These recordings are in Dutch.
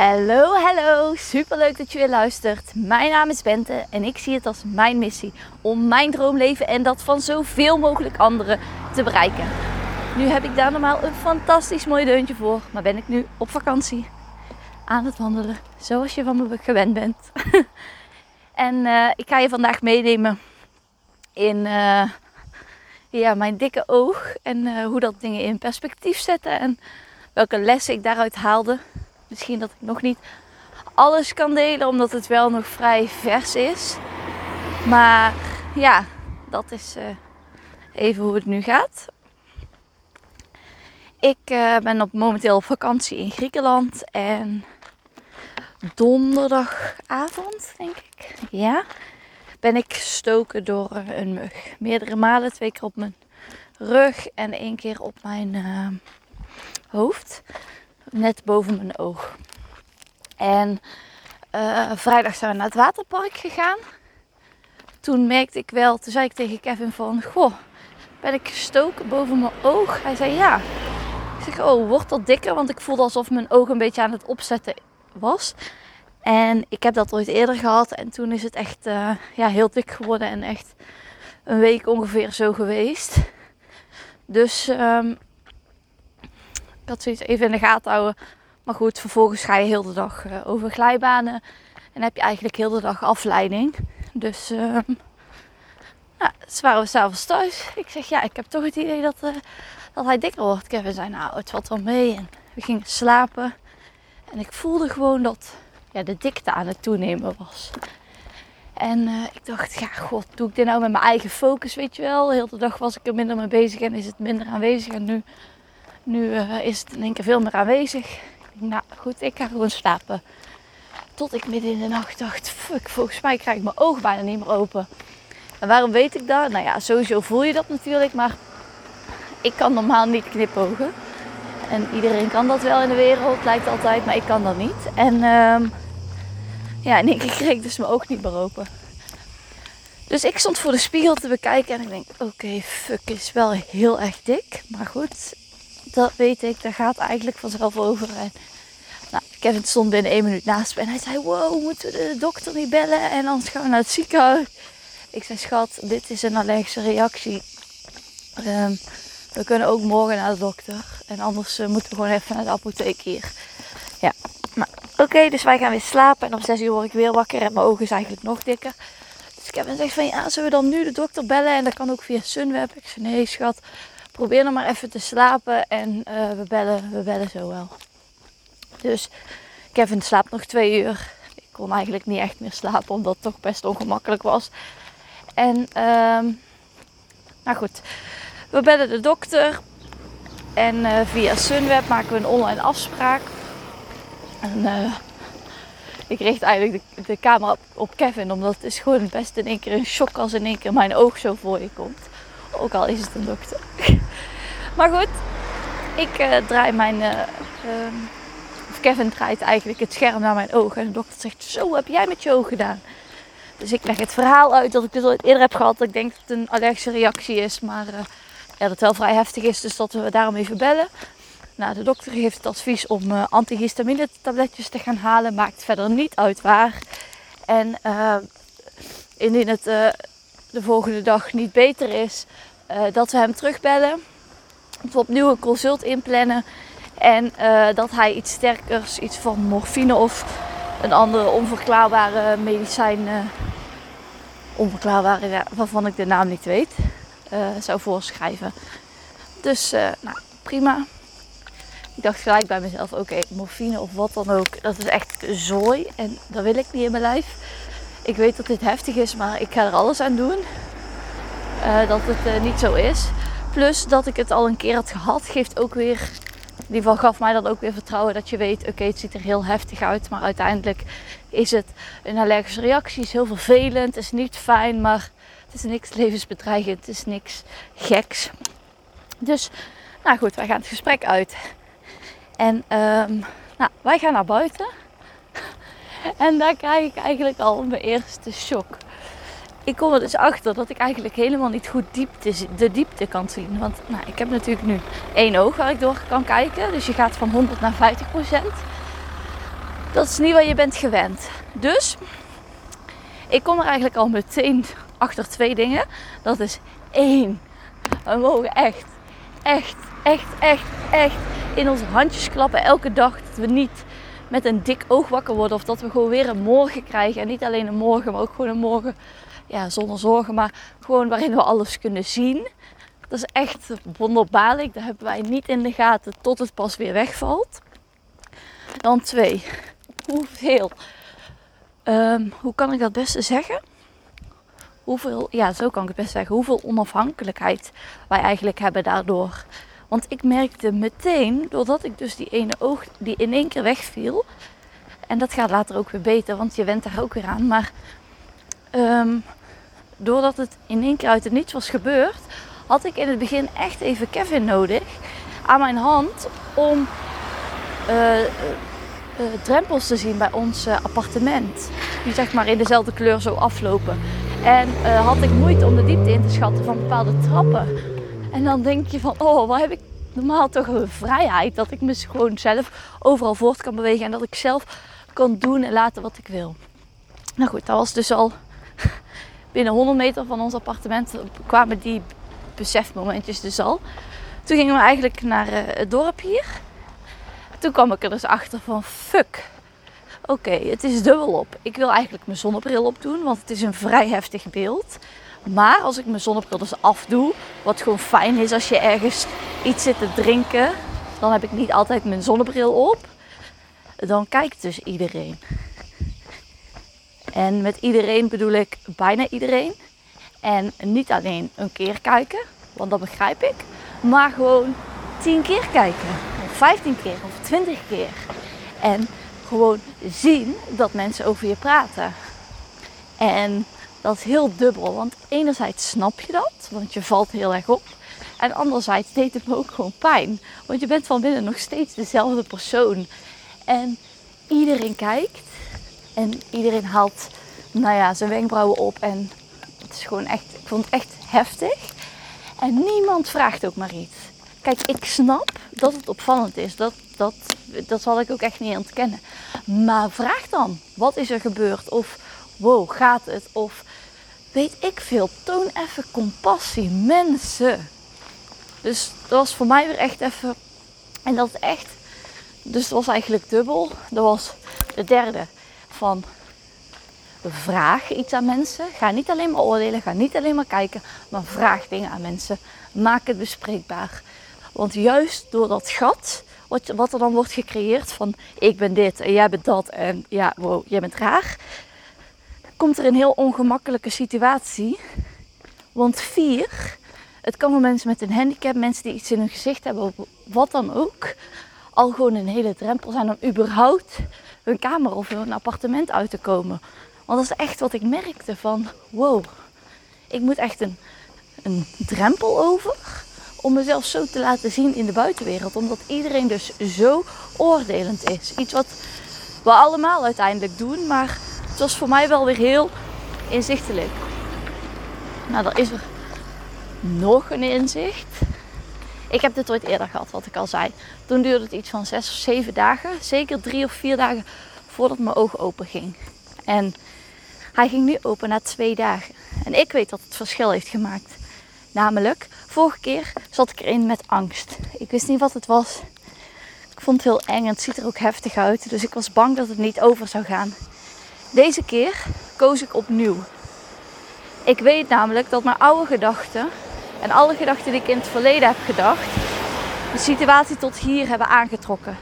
Hallo, hallo. Super leuk dat je weer luistert. Mijn naam is Bente en ik zie het als mijn missie om mijn droomleven en dat van zoveel mogelijk anderen te bereiken. Nu heb ik daar normaal een fantastisch mooi deuntje voor, maar ben ik nu op vakantie aan het wandelen, zoals je van me gewend bent. en uh, ik ga je vandaag meenemen in uh, ja, mijn dikke oog en uh, hoe dat dingen in perspectief zetten en welke lessen ik daaruit haalde misschien dat ik nog niet alles kan delen, omdat het wel nog vrij vers is. Maar ja, dat is uh, even hoe het nu gaat. Ik uh, ben op momenteel op vakantie in Griekenland en donderdagavond, denk ik, ja, ben ik gestoken door een mug. Meerdere malen, twee keer op mijn rug en één keer op mijn uh, hoofd net boven mijn oog. En uh, vrijdag zijn we naar het waterpark gegaan. Toen merkte ik wel, toen zei ik tegen Kevin van, goh, ben ik gestoken boven mijn oog? Hij zei ja. Ik zeg, oh, wordt dat dikker? Want ik voelde alsof mijn oog een beetje aan het opzetten was. En ik heb dat ooit eerder gehad en toen is het echt uh, ja, heel dik geworden en echt een week ongeveer zo geweest. Dus um, had zoiets even in de gaten houden. Maar goed, vervolgens ga je heel de dag uh, over glijbanen. En heb je eigenlijk heel de dag afleiding. Dus uh, nou, dus waren we s'avonds thuis. Ik zeg, ja, ik heb toch het idee dat, uh, dat hij dikker wordt. Kevin zei, nou, het valt wel mee. En we gingen slapen. En ik voelde gewoon dat ja, de dikte aan het toenemen was. En uh, ik dacht, ja, god, doe ik dit nou met mijn eigen focus, weet je wel? De hele dag was ik er minder mee bezig en is het minder aanwezig. En nu nu uh, is het in één keer veel meer aanwezig. Nou goed, ik ga gewoon slapen. Tot ik midden in de nacht dacht, fuck, volgens mij krijg ik mijn ogen bijna niet meer open. En waarom weet ik dat? Nou ja, sowieso voel je dat natuurlijk, maar ik kan normaal niet knipogen. En iedereen kan dat wel in de wereld, lijkt altijd, maar ik kan dat niet. En uh, ja, in één keer kreeg ik dus mijn oog niet meer open. Dus ik stond voor de spiegel te bekijken en ik denk, oké, okay, fuck, is wel heel erg dik. Maar goed, dat weet ik, daar gaat eigenlijk vanzelf over. En, nou, Kevin stond binnen één minuut naast me en hij zei: Wow, moeten we de dokter niet bellen? En anders gaan we naar het ziekenhuis. Ik zei: Schat, dit is een allergische reactie. Um, we kunnen ook morgen naar de dokter. En anders uh, moeten we gewoon even naar de apotheek hier. Ja, maar oké, dus wij gaan weer slapen. En om 6 uur word ik weer wakker en mijn ogen is eigenlijk nog dikker. Dus Kevin zegt van ja, zullen we dan nu de dokter bellen? En dat kan ook via Sunweb. Ik zei nee schat, probeer nog maar even te slapen en uh, we, bellen, we bellen zo wel. Dus Kevin slaapt nog twee uur. Ik kon eigenlijk niet echt meer slapen omdat het toch best ongemakkelijk was. En um, nou goed, we bellen de dokter. En uh, via Sunweb maken we een online afspraak. En uh, ik richt eigenlijk de, de camera op, op, Kevin, omdat het is gewoon best in één keer een shock als in één keer mijn oog zo voor je komt. Ook al is het een dokter. Maar goed, ik uh, draai mijn. Uh, uh, of Kevin draait eigenlijk het scherm naar mijn ogen. En de dokter zegt: Zo heb jij met je oog gedaan. Dus ik leg het verhaal uit dat ik dit al eerder heb gehad. Dat ik denk dat het een allergische reactie is. Maar ja, dat het wel vrij heftig is. Dus dat we daarom even bellen. Nou, de dokter geeft het advies om antihistamine tabletjes te gaan halen. Maakt verder niet uit waar. En indien het de volgende dag niet beter is, uh, dat we hem terugbellen. Opnieuw een consult inplannen. En uh, dat hij iets sterkers, iets van morfine of een andere onverklaarbare medicijn, uh, onverklaarbare waarvan ik de naam niet weet, zou voorschrijven. Dus nou, prima. Ik dacht gelijk bij mezelf, oké, morfine of wat dan ook, dat is echt zooi en dat wil ik niet in mijn lijf. Ik weet dat dit heftig is, maar ik ga er alles aan doen. Dat het niet zo is. Plus dat ik het al een keer had gehad, geeft ook weer. In ieder geval gaf mij dat ook weer vertrouwen dat je weet, oké, het ziet er heel heftig uit, maar uiteindelijk is het een allergische reactie, is heel vervelend, is niet fijn, maar het is niks levensbedreigend, het is niks geks. Dus, nou goed, wij gaan het gesprek uit. En um, nou, wij gaan naar buiten. En daar krijg ik eigenlijk al mijn eerste shock. Ik kom er dus achter dat ik eigenlijk helemaal niet goed diepte, de diepte kan zien. Want nou, ik heb natuurlijk nu één oog waar ik door kan kijken. Dus je gaat van 100 naar 50 procent. Dat is niet wat je bent gewend. Dus ik kom er eigenlijk al meteen achter twee dingen. Dat is één. We mogen echt, echt, echt, echt, echt in onze handjes klappen elke dag. Dat we niet met een dik oog wakker worden. Of dat we gewoon weer een morgen krijgen. En niet alleen een morgen, maar ook gewoon een morgen ja, zonder zorgen. Maar gewoon waarin we alles kunnen zien. Dat is echt wonderbaarlijk. Dat hebben wij niet in de gaten tot het pas weer wegvalt. Dan twee. Hoeveel? Um, hoe kan ik dat beste zeggen? Hoeveel, ja, zo kan ik het best zeggen. Hoeveel onafhankelijkheid wij eigenlijk hebben daardoor. Want ik merkte meteen, doordat ik dus die ene oog die in één keer wegviel. En dat gaat later ook weer beter, want je went daar ook weer aan. Maar um, doordat het in één keer uit het niets was gebeurd, had ik in het begin echt even Kevin nodig aan mijn hand om uh, drempels te zien bij ons appartement. Die zeg maar in dezelfde kleur zo aflopen. En had ik moeite om de diepte in te schatten van bepaalde trappen. En dan denk je van, oh, wat heb ik normaal toch een vrijheid. Dat ik me gewoon zelf overal voort kan bewegen. En dat ik zelf kan doen en laten wat ik wil. Nou goed, dat was dus al binnen 100 meter van ons appartement kwamen die besefmomentjes dus al. Toen gingen we eigenlijk naar uh, het dorp hier. Toen kwam ik er dus achter van fuck. Oké, het is dubbel op. Ik wil eigenlijk mijn zonnebril opdoen, want het is een vrij heftig beeld. Maar als ik mijn zonnebril dus afdoe, wat gewoon fijn is als je ergens iets zit te drinken, dan heb ik niet altijd mijn zonnebril op. Dan kijkt dus iedereen. En met iedereen bedoel ik bijna iedereen. En niet alleen een keer kijken, want dat begrijp ik. Maar gewoon tien keer kijken. Of vijftien keer of twintig keer. En gewoon zien dat mensen over je praten. En dat is heel dubbel. Want enerzijds snap je dat, want je valt heel erg op. En anderzijds deed het me ook gewoon pijn. Want je bent van binnen nog steeds dezelfde persoon. En iedereen kijkt. En iedereen haalt nou ja, zijn wenkbrauwen op. En het is gewoon echt, ik vond het echt heftig. En niemand vraagt ook maar iets. Kijk, ik snap dat het opvallend is. Dat, dat, dat zal ik ook echt niet ontkennen. Maar vraag dan, wat is er gebeurd? Of wow, gaat het? Of weet ik veel, toon even compassie, mensen. Dus dat was voor mij weer echt even. En dat echt. Dus het was eigenlijk dubbel. Dat was de derde van vraag iets aan mensen. Ga niet alleen maar oordelen, ga niet alleen maar kijken, maar vraag dingen aan mensen. Maak het bespreekbaar. Want juist door dat gat, wat, wat er dan wordt gecreëerd van ik ben dit en jij bent dat en ja, wow, jij bent raar, komt er een heel ongemakkelijke situatie. Want vier, het kan voor mensen met een handicap, mensen die iets in hun gezicht hebben, wat dan ook, al gewoon een hele drempel zijn om überhaupt hun kamer of hun appartement uit te komen. Want dat is echt wat ik merkte van wow, ik moet echt een, een drempel over om mezelf zo te laten zien in de buitenwereld. Omdat iedereen dus zo oordelend is. Iets wat we allemaal uiteindelijk doen, maar het was voor mij wel weer heel inzichtelijk. Nou, dan is er nog een inzicht. Ik heb dit ooit eerder gehad, wat ik al zei. Toen duurde het iets van zes of zeven dagen. Zeker drie of vier dagen voordat mijn oog open ging. En hij ging nu open na twee dagen. En ik weet dat het verschil heeft gemaakt. Namelijk, vorige keer zat ik erin met angst. Ik wist niet wat het was. Ik vond het heel eng en het ziet er ook heftig uit. Dus ik was bang dat het niet over zou gaan. Deze keer koos ik opnieuw. Ik weet namelijk dat mijn oude gedachten en alle gedachten die ik in het verleden heb gedacht, de situatie tot hier hebben aangetrokken.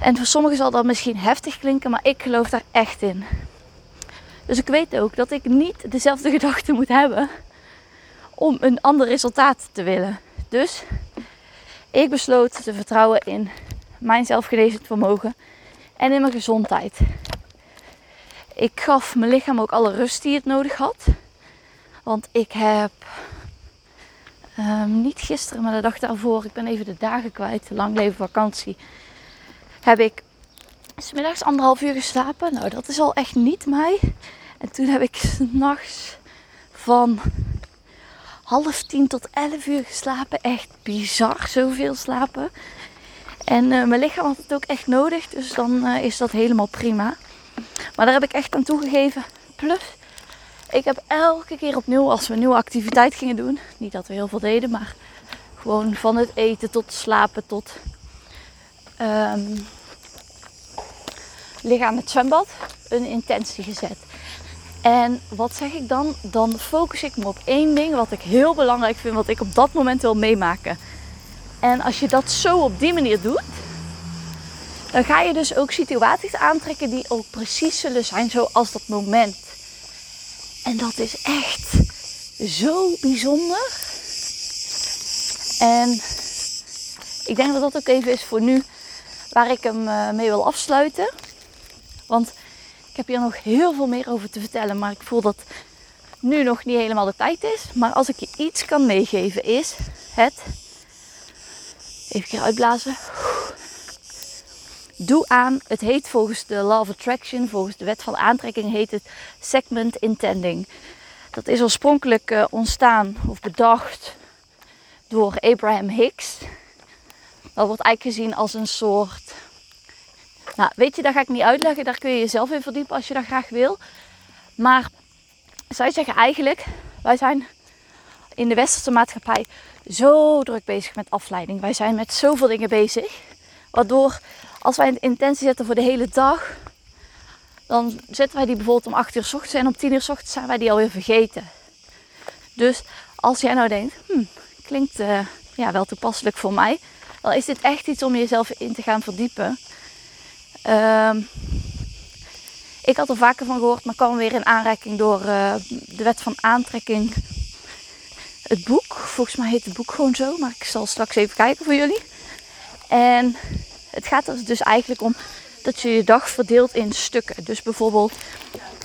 En voor sommigen zal dat misschien heftig klinken, maar ik geloof daar echt in. Dus ik weet ook dat ik niet dezelfde gedachten moet hebben om een ander resultaat te willen. Dus ik besloot te vertrouwen in mijn zelfgenezend vermogen en in mijn gezondheid. Ik gaf mijn lichaam ook alle rust die het nodig had. Want ik heb um, niet gisteren, maar de dag daarvoor, ik ben even de dagen kwijt, lang leven vakantie, heb ik smiddags anderhalf uur geslapen. Nou, dat is al echt niet mij. En toen heb ik s'nachts van half tien tot elf uur geslapen. Echt bizar, zoveel slapen. En uh, mijn lichaam had het ook echt nodig, dus dan uh, is dat helemaal prima. Maar daar heb ik echt aan toegegeven. Plus, ik heb elke keer opnieuw, als we een nieuwe activiteit gingen doen, niet dat we heel veel deden, maar gewoon van het eten tot slapen tot um, liggen aan het zwembad, een intentie gezet. En wat zeg ik dan? Dan focus ik me op één ding wat ik heel belangrijk vind, wat ik op dat moment wil meemaken. En als je dat zo op die manier doet, dan ga je dus ook situaties aantrekken die ook precies zullen zijn zoals dat moment. En dat is echt zo bijzonder. En ik denk dat dat ook even is voor nu waar ik hem eh, mee wil afsluiten. Want ik heb hier nog heel veel meer over te vertellen, maar ik voel dat nu nog niet helemaal de tijd is. Maar als ik je iets kan meegeven is het... Even een keer uitblazen. Doe aan, het heet volgens de Law of Attraction, volgens de wet van aantrekking, heet het segment intending. Dat is oorspronkelijk uh, ontstaan of bedacht door Abraham Hicks. Dat wordt eigenlijk gezien als een soort. Nou, weet je, dat ga ik niet uitleggen. Daar kun je jezelf in verdiepen als je dat graag wil. Maar zij zeggen eigenlijk: wij zijn in de westerse maatschappij zo druk bezig met afleiding. Wij zijn met zoveel dingen bezig. Waardoor als wij een intentie zetten voor de hele dag, dan zetten wij die bijvoorbeeld om 8 uur s ochtends en om 10 uur s ochtends zijn wij die alweer vergeten. Dus als jij nou denkt, hm, klinkt uh, ja, wel toepasselijk voor mij, dan is dit echt iets om jezelf in te gaan verdiepen. Uh, ik had er vaker van gehoord, maar kwam weer in aanreiking door uh, de wet van aantrekking. Het boek, volgens mij heet het boek gewoon zo, maar ik zal straks even kijken voor jullie. En het gaat er dus eigenlijk om dat je je dag verdeelt in stukken. Dus bijvoorbeeld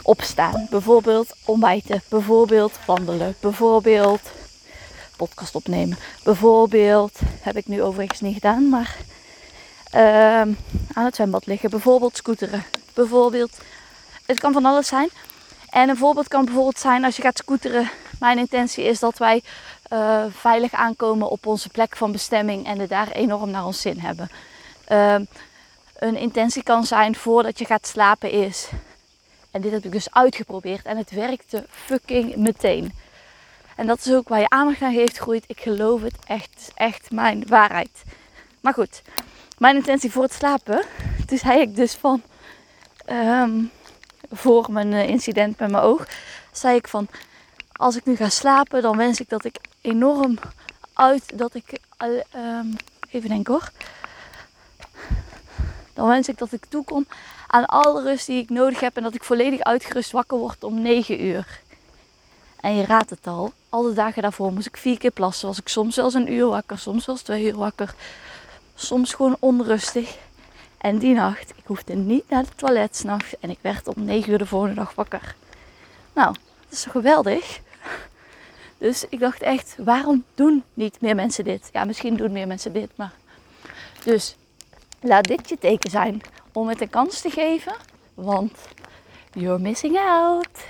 opstaan, bijvoorbeeld ontbijten, bijvoorbeeld wandelen, bijvoorbeeld podcast opnemen. Bijvoorbeeld, heb ik nu overigens niet gedaan, maar uh, aan het zwembad liggen. Bijvoorbeeld scooteren. Bijvoorbeeld, het kan van alles zijn. En een voorbeeld kan bijvoorbeeld zijn als je gaat scooteren. Mijn intentie is dat wij uh, veilig aankomen op onze plek van bestemming en het daar enorm naar ons zin hebben. Uh, een intentie kan zijn voordat je gaat slapen is. En dit heb ik dus uitgeprobeerd en het werkte fucking meteen. En dat is ook waar je aandacht naar heeft groeit. Ik geloof het echt, echt mijn waarheid. Maar goed, mijn intentie voor het slapen. Toen zei ik dus van, um, voor mijn eh, incident met mijn oog, zei ik van, als ik nu ga slapen, dan wens ik dat ik enorm uit, dat ik, um, even denken hoor. Dan wens ik dat ik toekom aan alle rust die ik nodig heb en dat ik volledig uitgerust wakker word om 9 uur. En je raadt het al, alle dagen daarvoor moest ik vier keer plassen. Was ik soms zelfs een uur wakker, soms zelfs twee uur wakker. Soms gewoon onrustig. En die nacht, ik hoefde niet naar het toilet s'nachts en ik werd om 9 uur de volgende dag wakker. Nou, dat is geweldig. Dus ik dacht echt, waarom doen niet meer mensen dit? Ja, misschien doen meer mensen dit, maar... Dus laat dit je teken zijn om het een kans te geven, want you're missing out.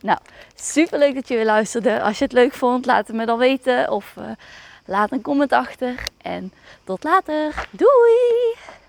Nou, super leuk dat je weer luisterde. Als je het leuk vond, laat het me dan weten of uh, laat een comment achter. En tot later. Doei!